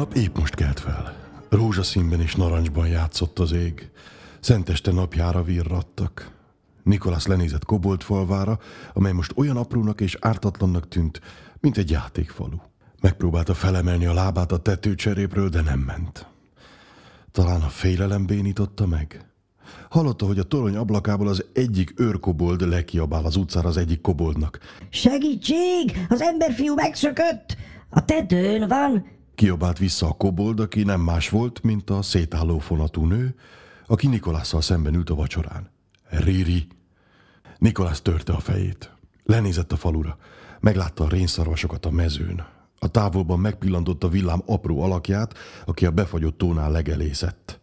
Nap épp most kelt fel. Rózsaszínben és narancsban játszott az ég. Szenteste napjára virrattak. Nikolász lenézett Kobolt falvára, amely most olyan aprónak és ártatlannak tűnt, mint egy játékfalu. Megpróbálta felemelni a lábát a tetőcserépről, de nem ment. Talán a félelem bénította meg? Hallotta, hogy a torony ablakából az egyik őrkobold lekiabál az utcára az egyik koboldnak. Segítség! Az emberfiú megszökött! A tetőn van! Kiabált vissza a kobold, aki nem más volt, mint a szétálló fonatú nő, aki Nikolásszal szemben ült a vacsorán. Riri. Nikolász törte a fejét. Lenézett a falura. Meglátta a rénszarvasokat a mezőn. A távolban megpillantotta villám apró alakját, aki a befagyott tónál legelészett.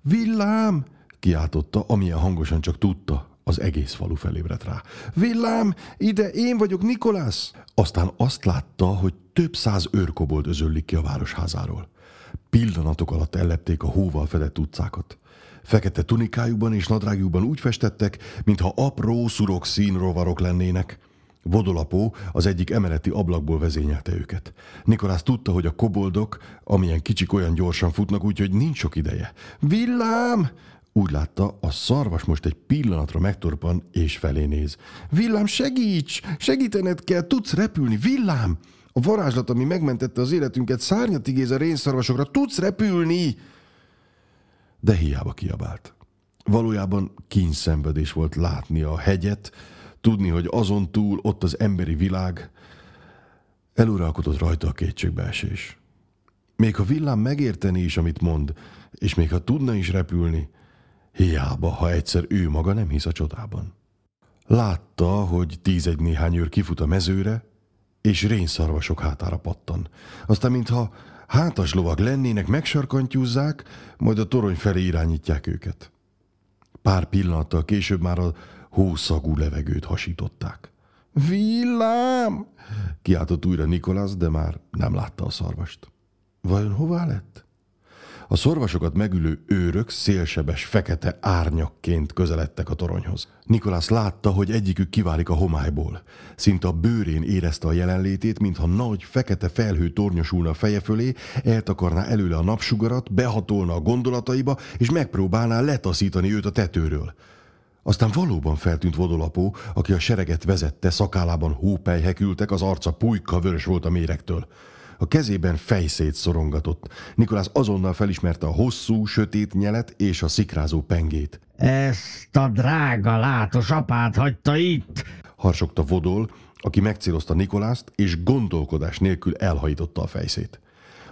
Villám! kiáltotta, amilyen hangosan csak tudta, az egész falu felébredt rá. Villám, ide, én vagyok Nikolász! Aztán azt látta, hogy több száz őrkobold özöllik ki a városházáról. Pillanatok alatt ellepték a hóval fedett utcákat. Fekete tunikájukban és nadrágjukban úgy festettek, mintha apró szurok színrovarok lennének. Vodolapó az egyik emeleti ablakból vezényelte őket. Nikolász tudta, hogy a koboldok, amilyen kicsik olyan gyorsan futnak, úgyhogy nincs sok ideje. Villám! Úgy látta, a szarvas most egy pillanatra megtorpan és felé néz. Villám, segíts! Segítened kell, tudsz repülni, villám! A varázslat, ami megmentette az életünket, szárnyat igéz a rénszarvasokra, tudsz repülni! De hiába kiabált. Valójában kínyszenvedés volt látni a hegyet, tudni, hogy azon túl ott az emberi világ, eluralkodott rajta a kétségbeesés. Még ha villám megérteni is, amit mond, és még ha tudna is repülni, hiába, ha egyszer ő maga nem hisz a csodában. Látta, hogy tízegy néhány őr kifut a mezőre, és rénszarvasok hátára pattan. Aztán, mintha hátas lovak lennének, megsarkantyúzzák, majd a torony felé irányítják őket. Pár pillanattal később már a hószagú levegőt hasították. Villám! Kiáltott újra Nikolász, de már nem látta a szarvast. Vajon hová lett? A szorvasokat megülő őrök szélsebes fekete árnyakként közeledtek a toronyhoz. Nikolász látta, hogy egyikük kiválik a homályból. Szinte a bőrén érezte a jelenlétét, mintha nagy, fekete felhő tornyosulna a feje fölé, eltakarná előle a napsugarat, behatolna a gondolataiba, és megpróbálná letaszítani őt a tetőről. Aztán valóban feltűnt vodolapó, aki a sereget vezette, szakálában hópelyhek ültek, az arca pulyka vörös volt a méregtől. A kezében fejszét szorongatott. Nikolász azonnal felismerte a hosszú, sötét nyelet és a szikrázó pengét. Ezt a drága látos apát hagyta itt! Harsogta Vodol, aki megcélozta Nikolászt, és gondolkodás nélkül elhajította a fejszét.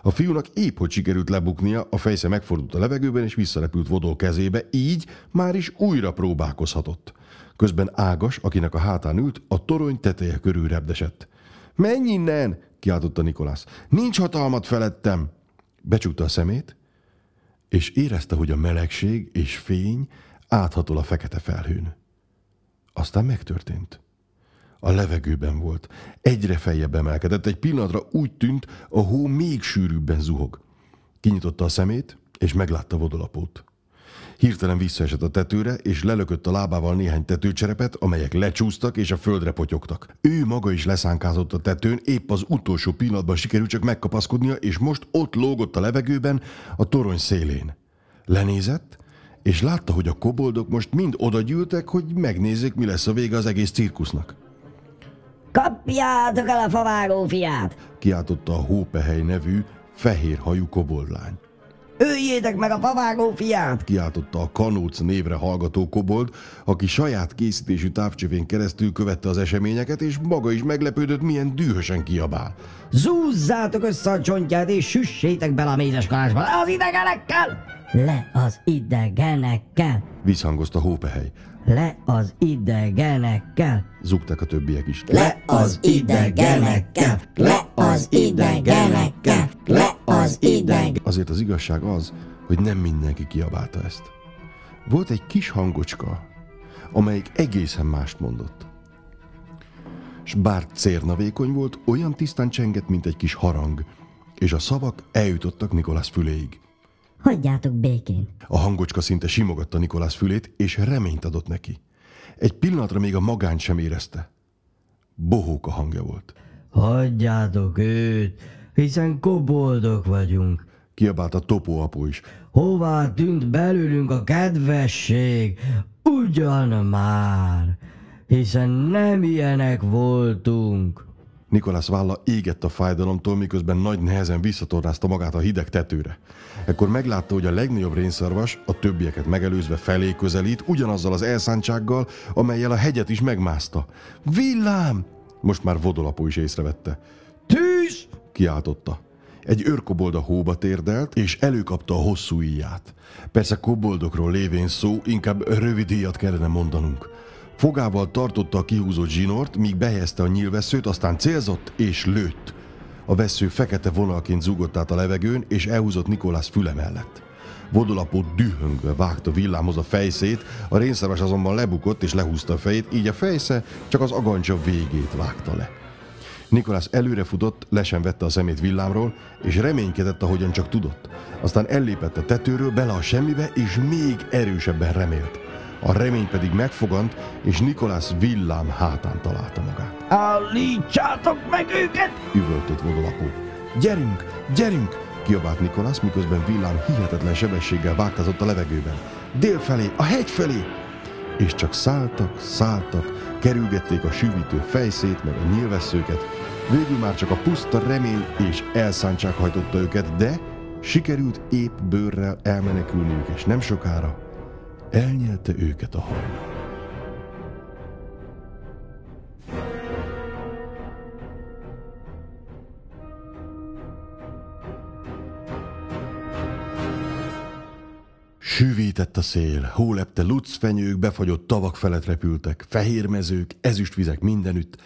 A fiúnak épp hogy sikerült lebuknia, a fejsze megfordult a levegőben, és visszarepült Vodol kezébe, így már is újra próbálkozhatott. Közben Ágas, akinek a hátán ült, a torony teteje körül repdesett. Menj innen! Kiáltotta Nikolász. Nincs hatalmat felettem! Becsukta a szemét, és érezte, hogy a melegség és fény áthatol a fekete felhőn. Aztán megtörtént. A levegőben volt. Egyre feljebb emelkedett. Egy pillanatra úgy tűnt, a hó még sűrűbben zuhog. Kinyitotta a szemét, és meglátta vodolapót. Hirtelen visszaesett a tetőre, és lelökött a lábával néhány tetőcserepet, amelyek lecsúsztak és a földre potyogtak. Ő maga is leszánkázott a tetőn, épp az utolsó pillanatban sikerült csak megkapaszkodnia, és most ott lógott a levegőben, a torony szélén. Lenézett, és látta, hogy a koboldok most mind oda gyűltek, hogy megnézzék, mi lesz a vége az egész cirkusznak. Kapjátok el a favágó fiát! Kiáltotta a Hópehely nevű, fehér hajú koboldlány. Öljétek meg a favágó fiát! Kiáltotta a Kanóc névre hallgató kobold, aki saját készítésű távcsövén keresztül követte az eseményeket, és maga is meglepődött, milyen dühösen kiabál. Zúzzátok össze a csontját, és süssétek bele a mézes kalásba! Az idegenekkel! Le az idegenekkel! Visszhangozta Hópehely. Le az idegenekkel! Zugták a többiek is. Le az idegenekkel! Le az idegenekkel! Le az ideg! Azért az igazság az, hogy nem mindenki kiabálta ezt. Volt egy kis hangocska, amelyik egészen mást mondott. S bár cérnavékony volt, olyan tisztán csengett, mint egy kis harang, és a szavak eljutottak Nikolász füléig. Hagyjátok békén! A hangocska szinte simogatta Nikolász fülét, és reményt adott neki. Egy pillanatra még a magányt sem érezte. Bohóka hangja volt. Hagyjátok őt! Hiszen koboldok vagyunk. Kiabált a topó apu is. Hová tűnt belőlünk a kedvesség? Ugyan már, hiszen nem ilyenek voltunk. Nikolász válla égett a fájdalomtól, miközben nagy nehezen visszatornázta magát a hideg tetőre. Ekkor meglátta, hogy a legnagyobb rénszarvas, a többieket megelőzve felé közelít, ugyanazzal az elszántsággal, amelyel a hegyet is megmászta. Villám! Most már vodolapó is észrevette. Tűz! Kiáltotta. Egy őrkobold a hóba térdelt, és előkapta a hosszú íját. Persze koboldokról lévén szó, inkább rövid íjat kellene mondanunk. Fogával tartotta a kihúzott zsinort, míg behelyezte a nyílveszőt, aztán célzott és lőtt. A vesző fekete vonalként zúgott át a levegőn, és elhúzott Nikolász füle mellett. Vodolapó dühöngve vágta villámhoz a fejszét, a rénszarvas azonban lebukott és lehúzta a fejét, így a fejsze csak az agancsa végét vágta le. Nikolász előre futott, le sem vette a szemét villámról, és reménykedett, ahogyan csak tudott. Aztán ellépett a tetőről bele a semmibe, és még erősebben remélt. A remény pedig megfogant, és Nikolász villám hátán találta magát. Állítsátok meg őket! Üvöltött vodolapó. Gyerünk, gyerünk! kiabált Nikolász, miközben villám hihetetlen sebességgel vágtazott a levegőben. Dél felé, a hegy felé! És csak szálltak, szálltak, kerülgették a sűvítő fejszét, meg a nyilvesszőket. Végül már csak a puszta remény és elszántság hajtotta őket, de sikerült épp bőrrel elmenekülniük, és nem sokára elnyelte őket a hajnal. Sűvített a szél, hólepte lucfenyők, befagyott tavak felett repültek, fehér mezők, ezüstvizek mindenütt,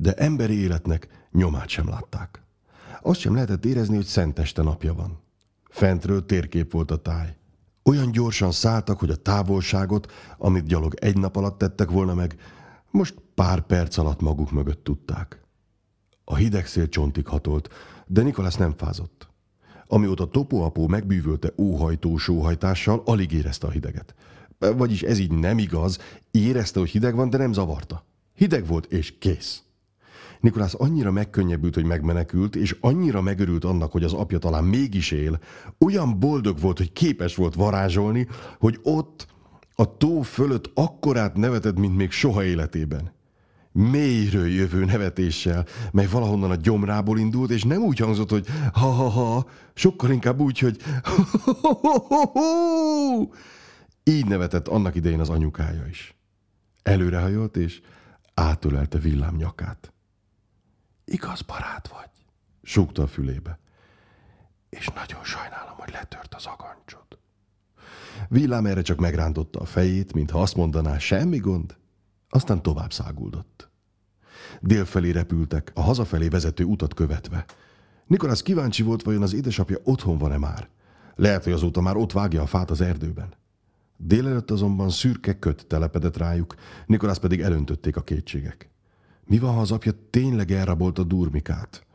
de emberi életnek nyomát sem látták. Azt sem lehetett érezni, hogy szenteste napja van. Fentről térkép volt a táj. Olyan gyorsan szálltak, hogy a távolságot, amit gyalog egy nap alatt tettek volna meg, most pár perc alatt maguk mögött tudták. A hideg szél csontig hatolt, de Nikolász nem fázott. Amióta Topóapó megbűvölte óhajtó sóhajtással, alig érezte a hideget. Vagyis ez így nem igaz, érezte, hogy hideg van, de nem zavarta. Hideg volt, és kész. Nikolász annyira megkönnyebbült, hogy megmenekült, és annyira megörült annak, hogy az apja talán mégis él, olyan boldog volt, hogy képes volt varázsolni, hogy ott, a tó fölött akkorát nevetett, mint még soha életében. Mélyről jövő nevetéssel, mely valahonnan a gyomrából indult, és nem úgy hangzott, hogy ha-ha-ha, sokkal inkább úgy, hogy Így nevetett annak idején az anyukája is. Előrehajolt, és átölelte villám nyakát. Igaz barát vagy, súgta a fülébe. És nagyon sajnálom, hogy letört az agancsod. Villám erre csak megrántotta a fejét, mintha azt mondaná, semmi gond, aztán tovább száguldott. Délfelé repültek, a hazafelé vezető utat követve. Nikolász kíváncsi volt, vajon az édesapja otthon van-e már. Lehet, hogy azóta már ott vágja a fát az erdőben. Délelőtt azonban szürke köt telepedett rájuk, Nikolász pedig elöntötték a kétségek. Mi van, ha az apja tényleg elrabolta Durmikát?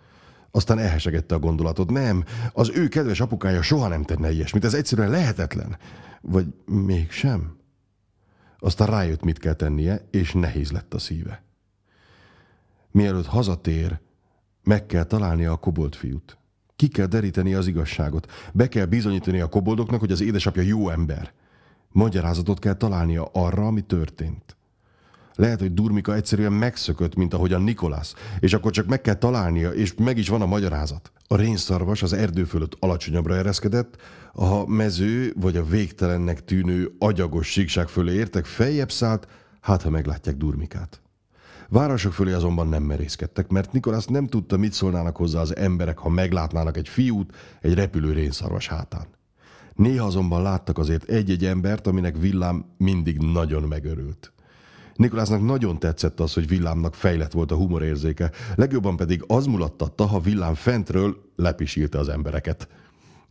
Aztán elhesegette a gondolatot. Nem, az ő kedves apukája soha nem tenne ilyesmit, ez egyszerűen lehetetlen. Vagy mégsem? Aztán rájött, mit kell tennie, és nehéz lett a szíve. Mielőtt hazatér, meg kell találnia a kobold fiút. Ki kell deríteni az igazságot. Be kell bizonyítani a koboldoknak, hogy az édesapja jó ember. Magyarázatot kell találnia arra, ami történt. Lehet, hogy Durmika egyszerűen megszökött, mint ahogy a Nikolász, és akkor csak meg kell találnia, és meg is van a magyarázat. A rénszarvas az erdő fölött alacsonyabbra ereszkedett, a mező vagy a végtelennek tűnő agyagos síkság fölé értek, feljebb szállt, hát ha meglátják Durmikát. Városok fölé azonban nem merészkedtek, mert Nikolász nem tudta, mit szólnának hozzá az emberek, ha meglátnának egy fiút egy repülő rénszarvas hátán. Néha azonban láttak azért egy-egy embert, aminek villám mindig nagyon megörült. Nikolásznak nagyon tetszett az, hogy villámnak fejlett volt a humorérzéke, legjobban pedig az mulattatta, ha villám fentről lepisílte az embereket.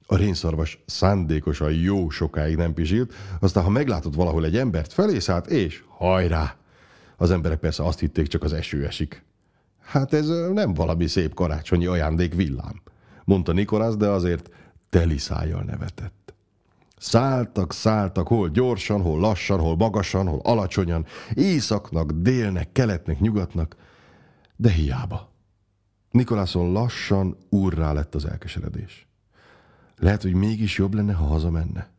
A rénszarvas szándékosan jó sokáig nem pisilt, aztán ha meglátott valahol egy embert, felé szállt, és hajrá! Az emberek persze azt hitték, csak az eső esik. Hát ez nem valami szép karácsonyi ajándék villám, mondta Nikolász, de azért teli szájjal nevetett. Szálltak, szálltak, hol gyorsan, hol lassan, hol magasan, hol alacsonyan, északnak, délnek, keletnek, nyugatnak, de hiába. Nikolászon lassan úrrá lett az elkeseredés. Lehet, hogy mégis jobb lenne, ha hazamenne.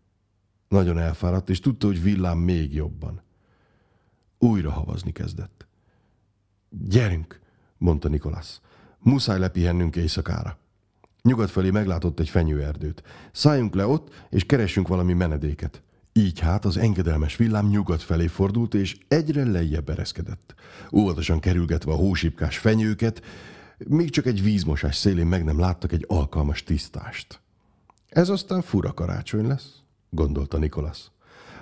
Nagyon elfáradt, és tudta, hogy villám még jobban. Újra havazni kezdett. Gyerünk, mondta Nikolász. Muszáj lepihennünk éjszakára. Nyugat felé meglátott egy fenyőerdőt. Szálljunk le ott, és keressünk valami menedéket. Így hát az engedelmes villám nyugat felé fordult, és egyre lejjebb ereszkedett. Óvatosan kerülgetve a hósipkás fenyőket, még csak egy vízmosás szélén meg nem láttak egy alkalmas tisztást. Ez aztán fura karácsony lesz, gondolta Nikolasz.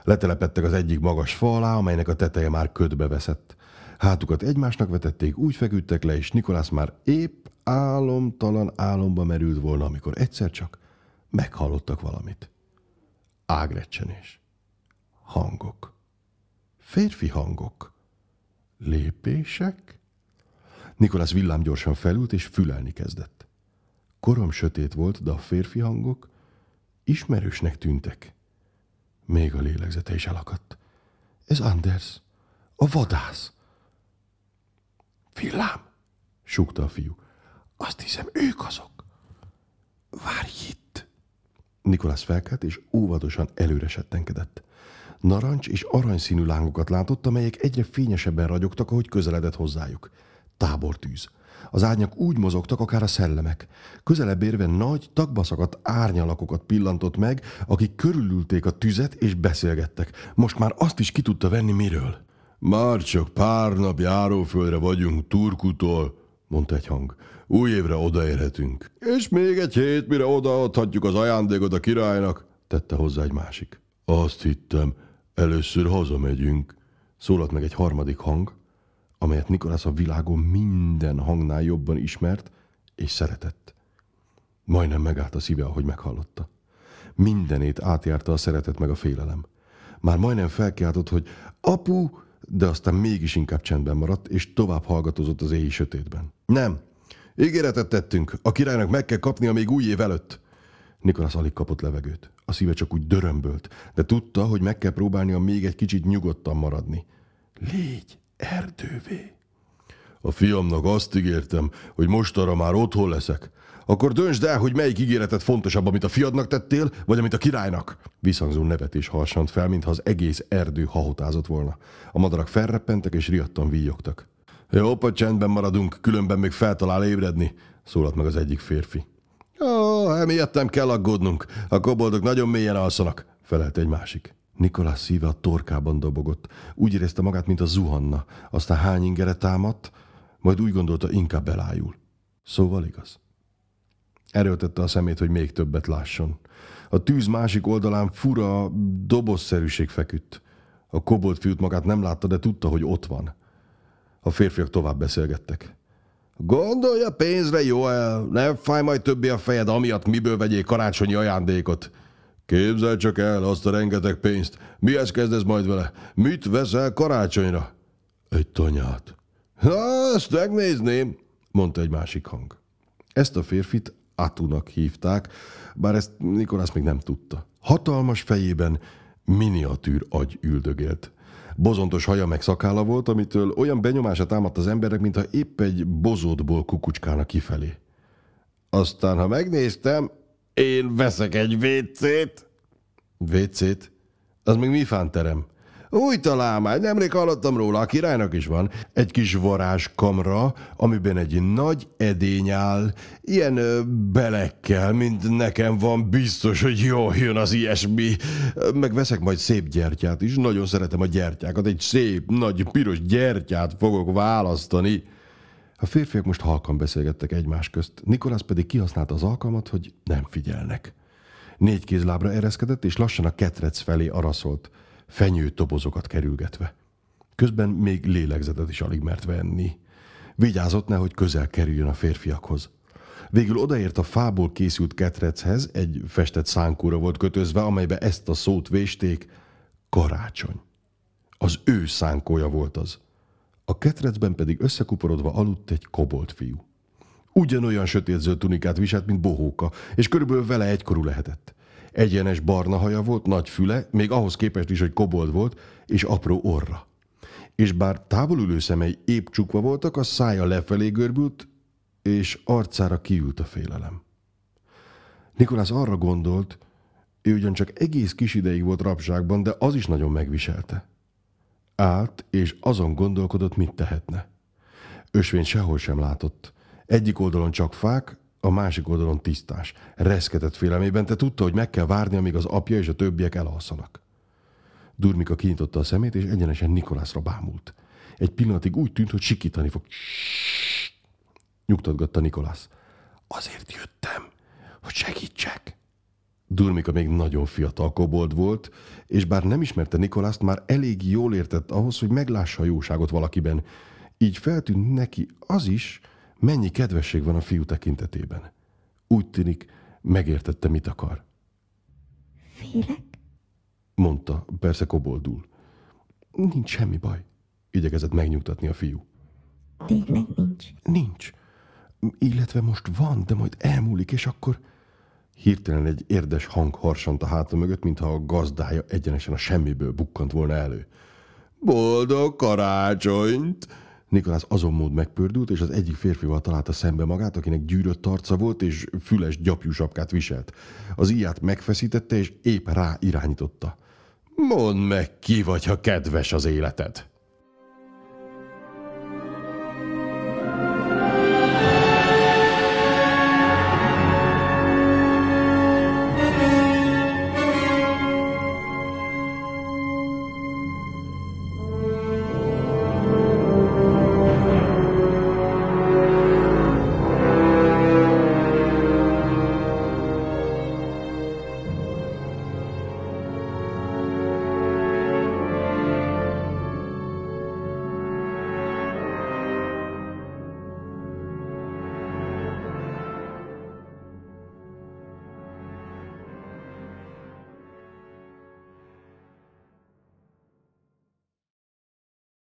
Letelepettek az egyik magas fa alá, amelynek a teteje már ködbe veszett. Hátukat egymásnak vetették, úgy feküdtek le, és Nikolász már épp álomtalan álomba merült volna, amikor egyszer csak meghallottak valamit. Ágrecsenés. Hangok. Férfi hangok. Lépések? Nikolász villámgyorsan felült és fülelni kezdett. Korom sötét volt, de a férfi hangok ismerősnek tűntek. Még a lélegzete is elakadt. Ez Anders, a vadász. Villám, súgta a fiú. Azt hiszem, ők azok. Várj itt! Nikolász felkelt, és óvatosan előre settenkedett. Narancs és aranyszínű lángokat látott, amelyek egyre fényesebben ragyogtak, ahogy közeledett hozzájuk. Tábortűz. Az árnyak úgy mozogtak, akár a szellemek. Közelebb érve nagy, tagbaszakat árnyalakokat pillantott meg, akik körülülték a tüzet és beszélgettek. Most már azt is ki tudta venni miről. Már csak pár nap járóföldre vagyunk Turkutól, mondta egy hang. Új évre odaérhetünk. És még egy hét, mire odaadhatjuk az ajándékot a királynak, tette hozzá egy másik. Azt hittem, először hazamegyünk, szólalt meg egy harmadik hang, amelyet Nikolász a világon minden hangnál jobban ismert és szeretett. Majdnem megállt a szíve, ahogy meghallotta. Mindenét átjárta a szeretet meg a félelem. Már majdnem felkiáltott, hogy apu, de aztán mégis inkább csendben maradt, és tovább hallgatózott az éjjel sötétben. Nem, ígéretet tettünk, a királynak meg kell kapnia még új év előtt. Nikolász alig kapott levegőt. A szíve csak úgy dörömbölt, de tudta, hogy meg kell próbálnia még egy kicsit nyugodtan maradni. Légy erdővé. A fiamnak azt ígértem, hogy mostanra már otthon leszek. Akkor döntsd el, hogy melyik ígéretet fontosabb, amit a fiadnak tettél, vagy amit a királynak. Visszhangzó nevetés harsant fel, mintha az egész erdő hahotázott volna. A madarak felreppentek és riadtan víjogtak. Jó, hogy csendben maradunk, különben még feltalál ébredni, szólalt meg az egyik férfi. Ó, emiattem kell aggódnunk. A koboldok nagyon mélyen alszanak, felelt egy másik. Nikolás szíve a torkában dobogott. Úgy érezte magát, mint a zuhanna. Aztán hány ingere támadt, majd úgy gondolta, inkább elájul. Szóval igaz. Erőltette a szemét, hogy még többet lásson. A tűz másik oldalán fura dobozszerűség feküdt. A kobolt fiút magát nem látta, de tudta, hogy ott van. A férfiak tovább beszélgettek. Gondolja pénzre, Joel, ne fáj majd többé a fejed, amiatt miből vegyék karácsonyi ajándékot. Képzel csak el azt a rengeteg pénzt. Mihez kezdesz majd vele? Mit veszel karácsonyra? Egy tanyát. Ha, ezt megnézném, mondta egy másik hang. Ezt a férfit Atunak hívták, bár ezt Nikolász még nem tudta. Hatalmas fejében miniatűr agy üldögélt. Bozontos haja meg szakála volt, amitől olyan benyomása támadt az emberek, mintha épp egy bozótból kukucskának kifelé. Aztán, ha megnéztem, én veszek egy WC-t. WC-t? Az még mi fánterem? Új találmány, nemrég hallottam róla, a királynak is van. Egy kis varázskamra, amiben egy nagy edény áll, ilyen ö, belekkel, mint nekem van, biztos, hogy jó jön az ilyesmi. Meg veszek majd szép gyertyát is, nagyon szeretem a gyertyákat, egy szép, nagy, piros gyertyát fogok választani. A férfiak most halkan beszélgettek egymás közt, Nikolász pedig kihasználta az alkalmat, hogy nem figyelnek. Négy kézlábra ereszkedett, és lassan a ketrec felé araszolt, fenyőtobozokat kerülgetve. Közben még lélegzetet is alig mert venni. Vigyázott nehogy közel kerüljön a férfiakhoz. Végül odaért a fából készült ketrechez, egy festett szánkóra volt kötözve, amelybe ezt a szót vésték, karácsony. Az ő szánkója volt az. A ketrecben pedig összekuporodva aludt egy kobolt fiú. Ugyanolyan sötétzöld tunikát viselt, mint bohóka, és körülbelül vele egykorú lehetett. Egyenes barna haja volt, nagy füle, még ahhoz képest is, hogy kobold volt, és apró orra. És bár távolülő szemei épp csukva voltak, a szája lefelé görbült, és arcára kiült a félelem. Nikolász arra gondolt, ő ugyancsak egész kis ideig volt rabságban, de az is nagyon megviselte. Állt, és azon gondolkodott, mit tehetne. Ösvény sehol sem látott. Egyik oldalon csak fák, a másik oldalon tisztás. Reszketett félelmében, te tudta, hogy meg kell várni, amíg az apja és a többiek elalszanak. Durmika kinyitotta a szemét, és egyenesen Nikolászra bámult. Egy pillanatig úgy tűnt, hogy sikítani fog. Nyugtatgatta Nikolász. Azért jöttem, hogy segítsek. Durmika még nagyon fiatal kobold volt, és bár nem ismerte Nikolászt, már elég jól értett ahhoz, hogy meglássa a jóságot valakiben. Így feltűnt neki az is, mennyi kedvesség van a fiú tekintetében. Úgy tűnik, megértette, mit akar. Félek? Mondta, persze koboldul. Nincs semmi baj, igyekezett megnyugtatni a fiú. Tényleg nincs. Nincs. Illetve most van, de majd elmúlik, és akkor... Hirtelen egy érdes hang harsant a háta mögött, mintha a gazdája egyenesen a semmiből bukkant volna elő. Boldog karácsonyt! Nikolász azon mód megpördült, és az egyik férfival találta szembe magát, akinek gyűrött arca volt, és füles gyapjú sapkát viselt. Az íját megfeszítette, és épp rá irányította. Mondd meg, ki vagy, ha kedves az életed!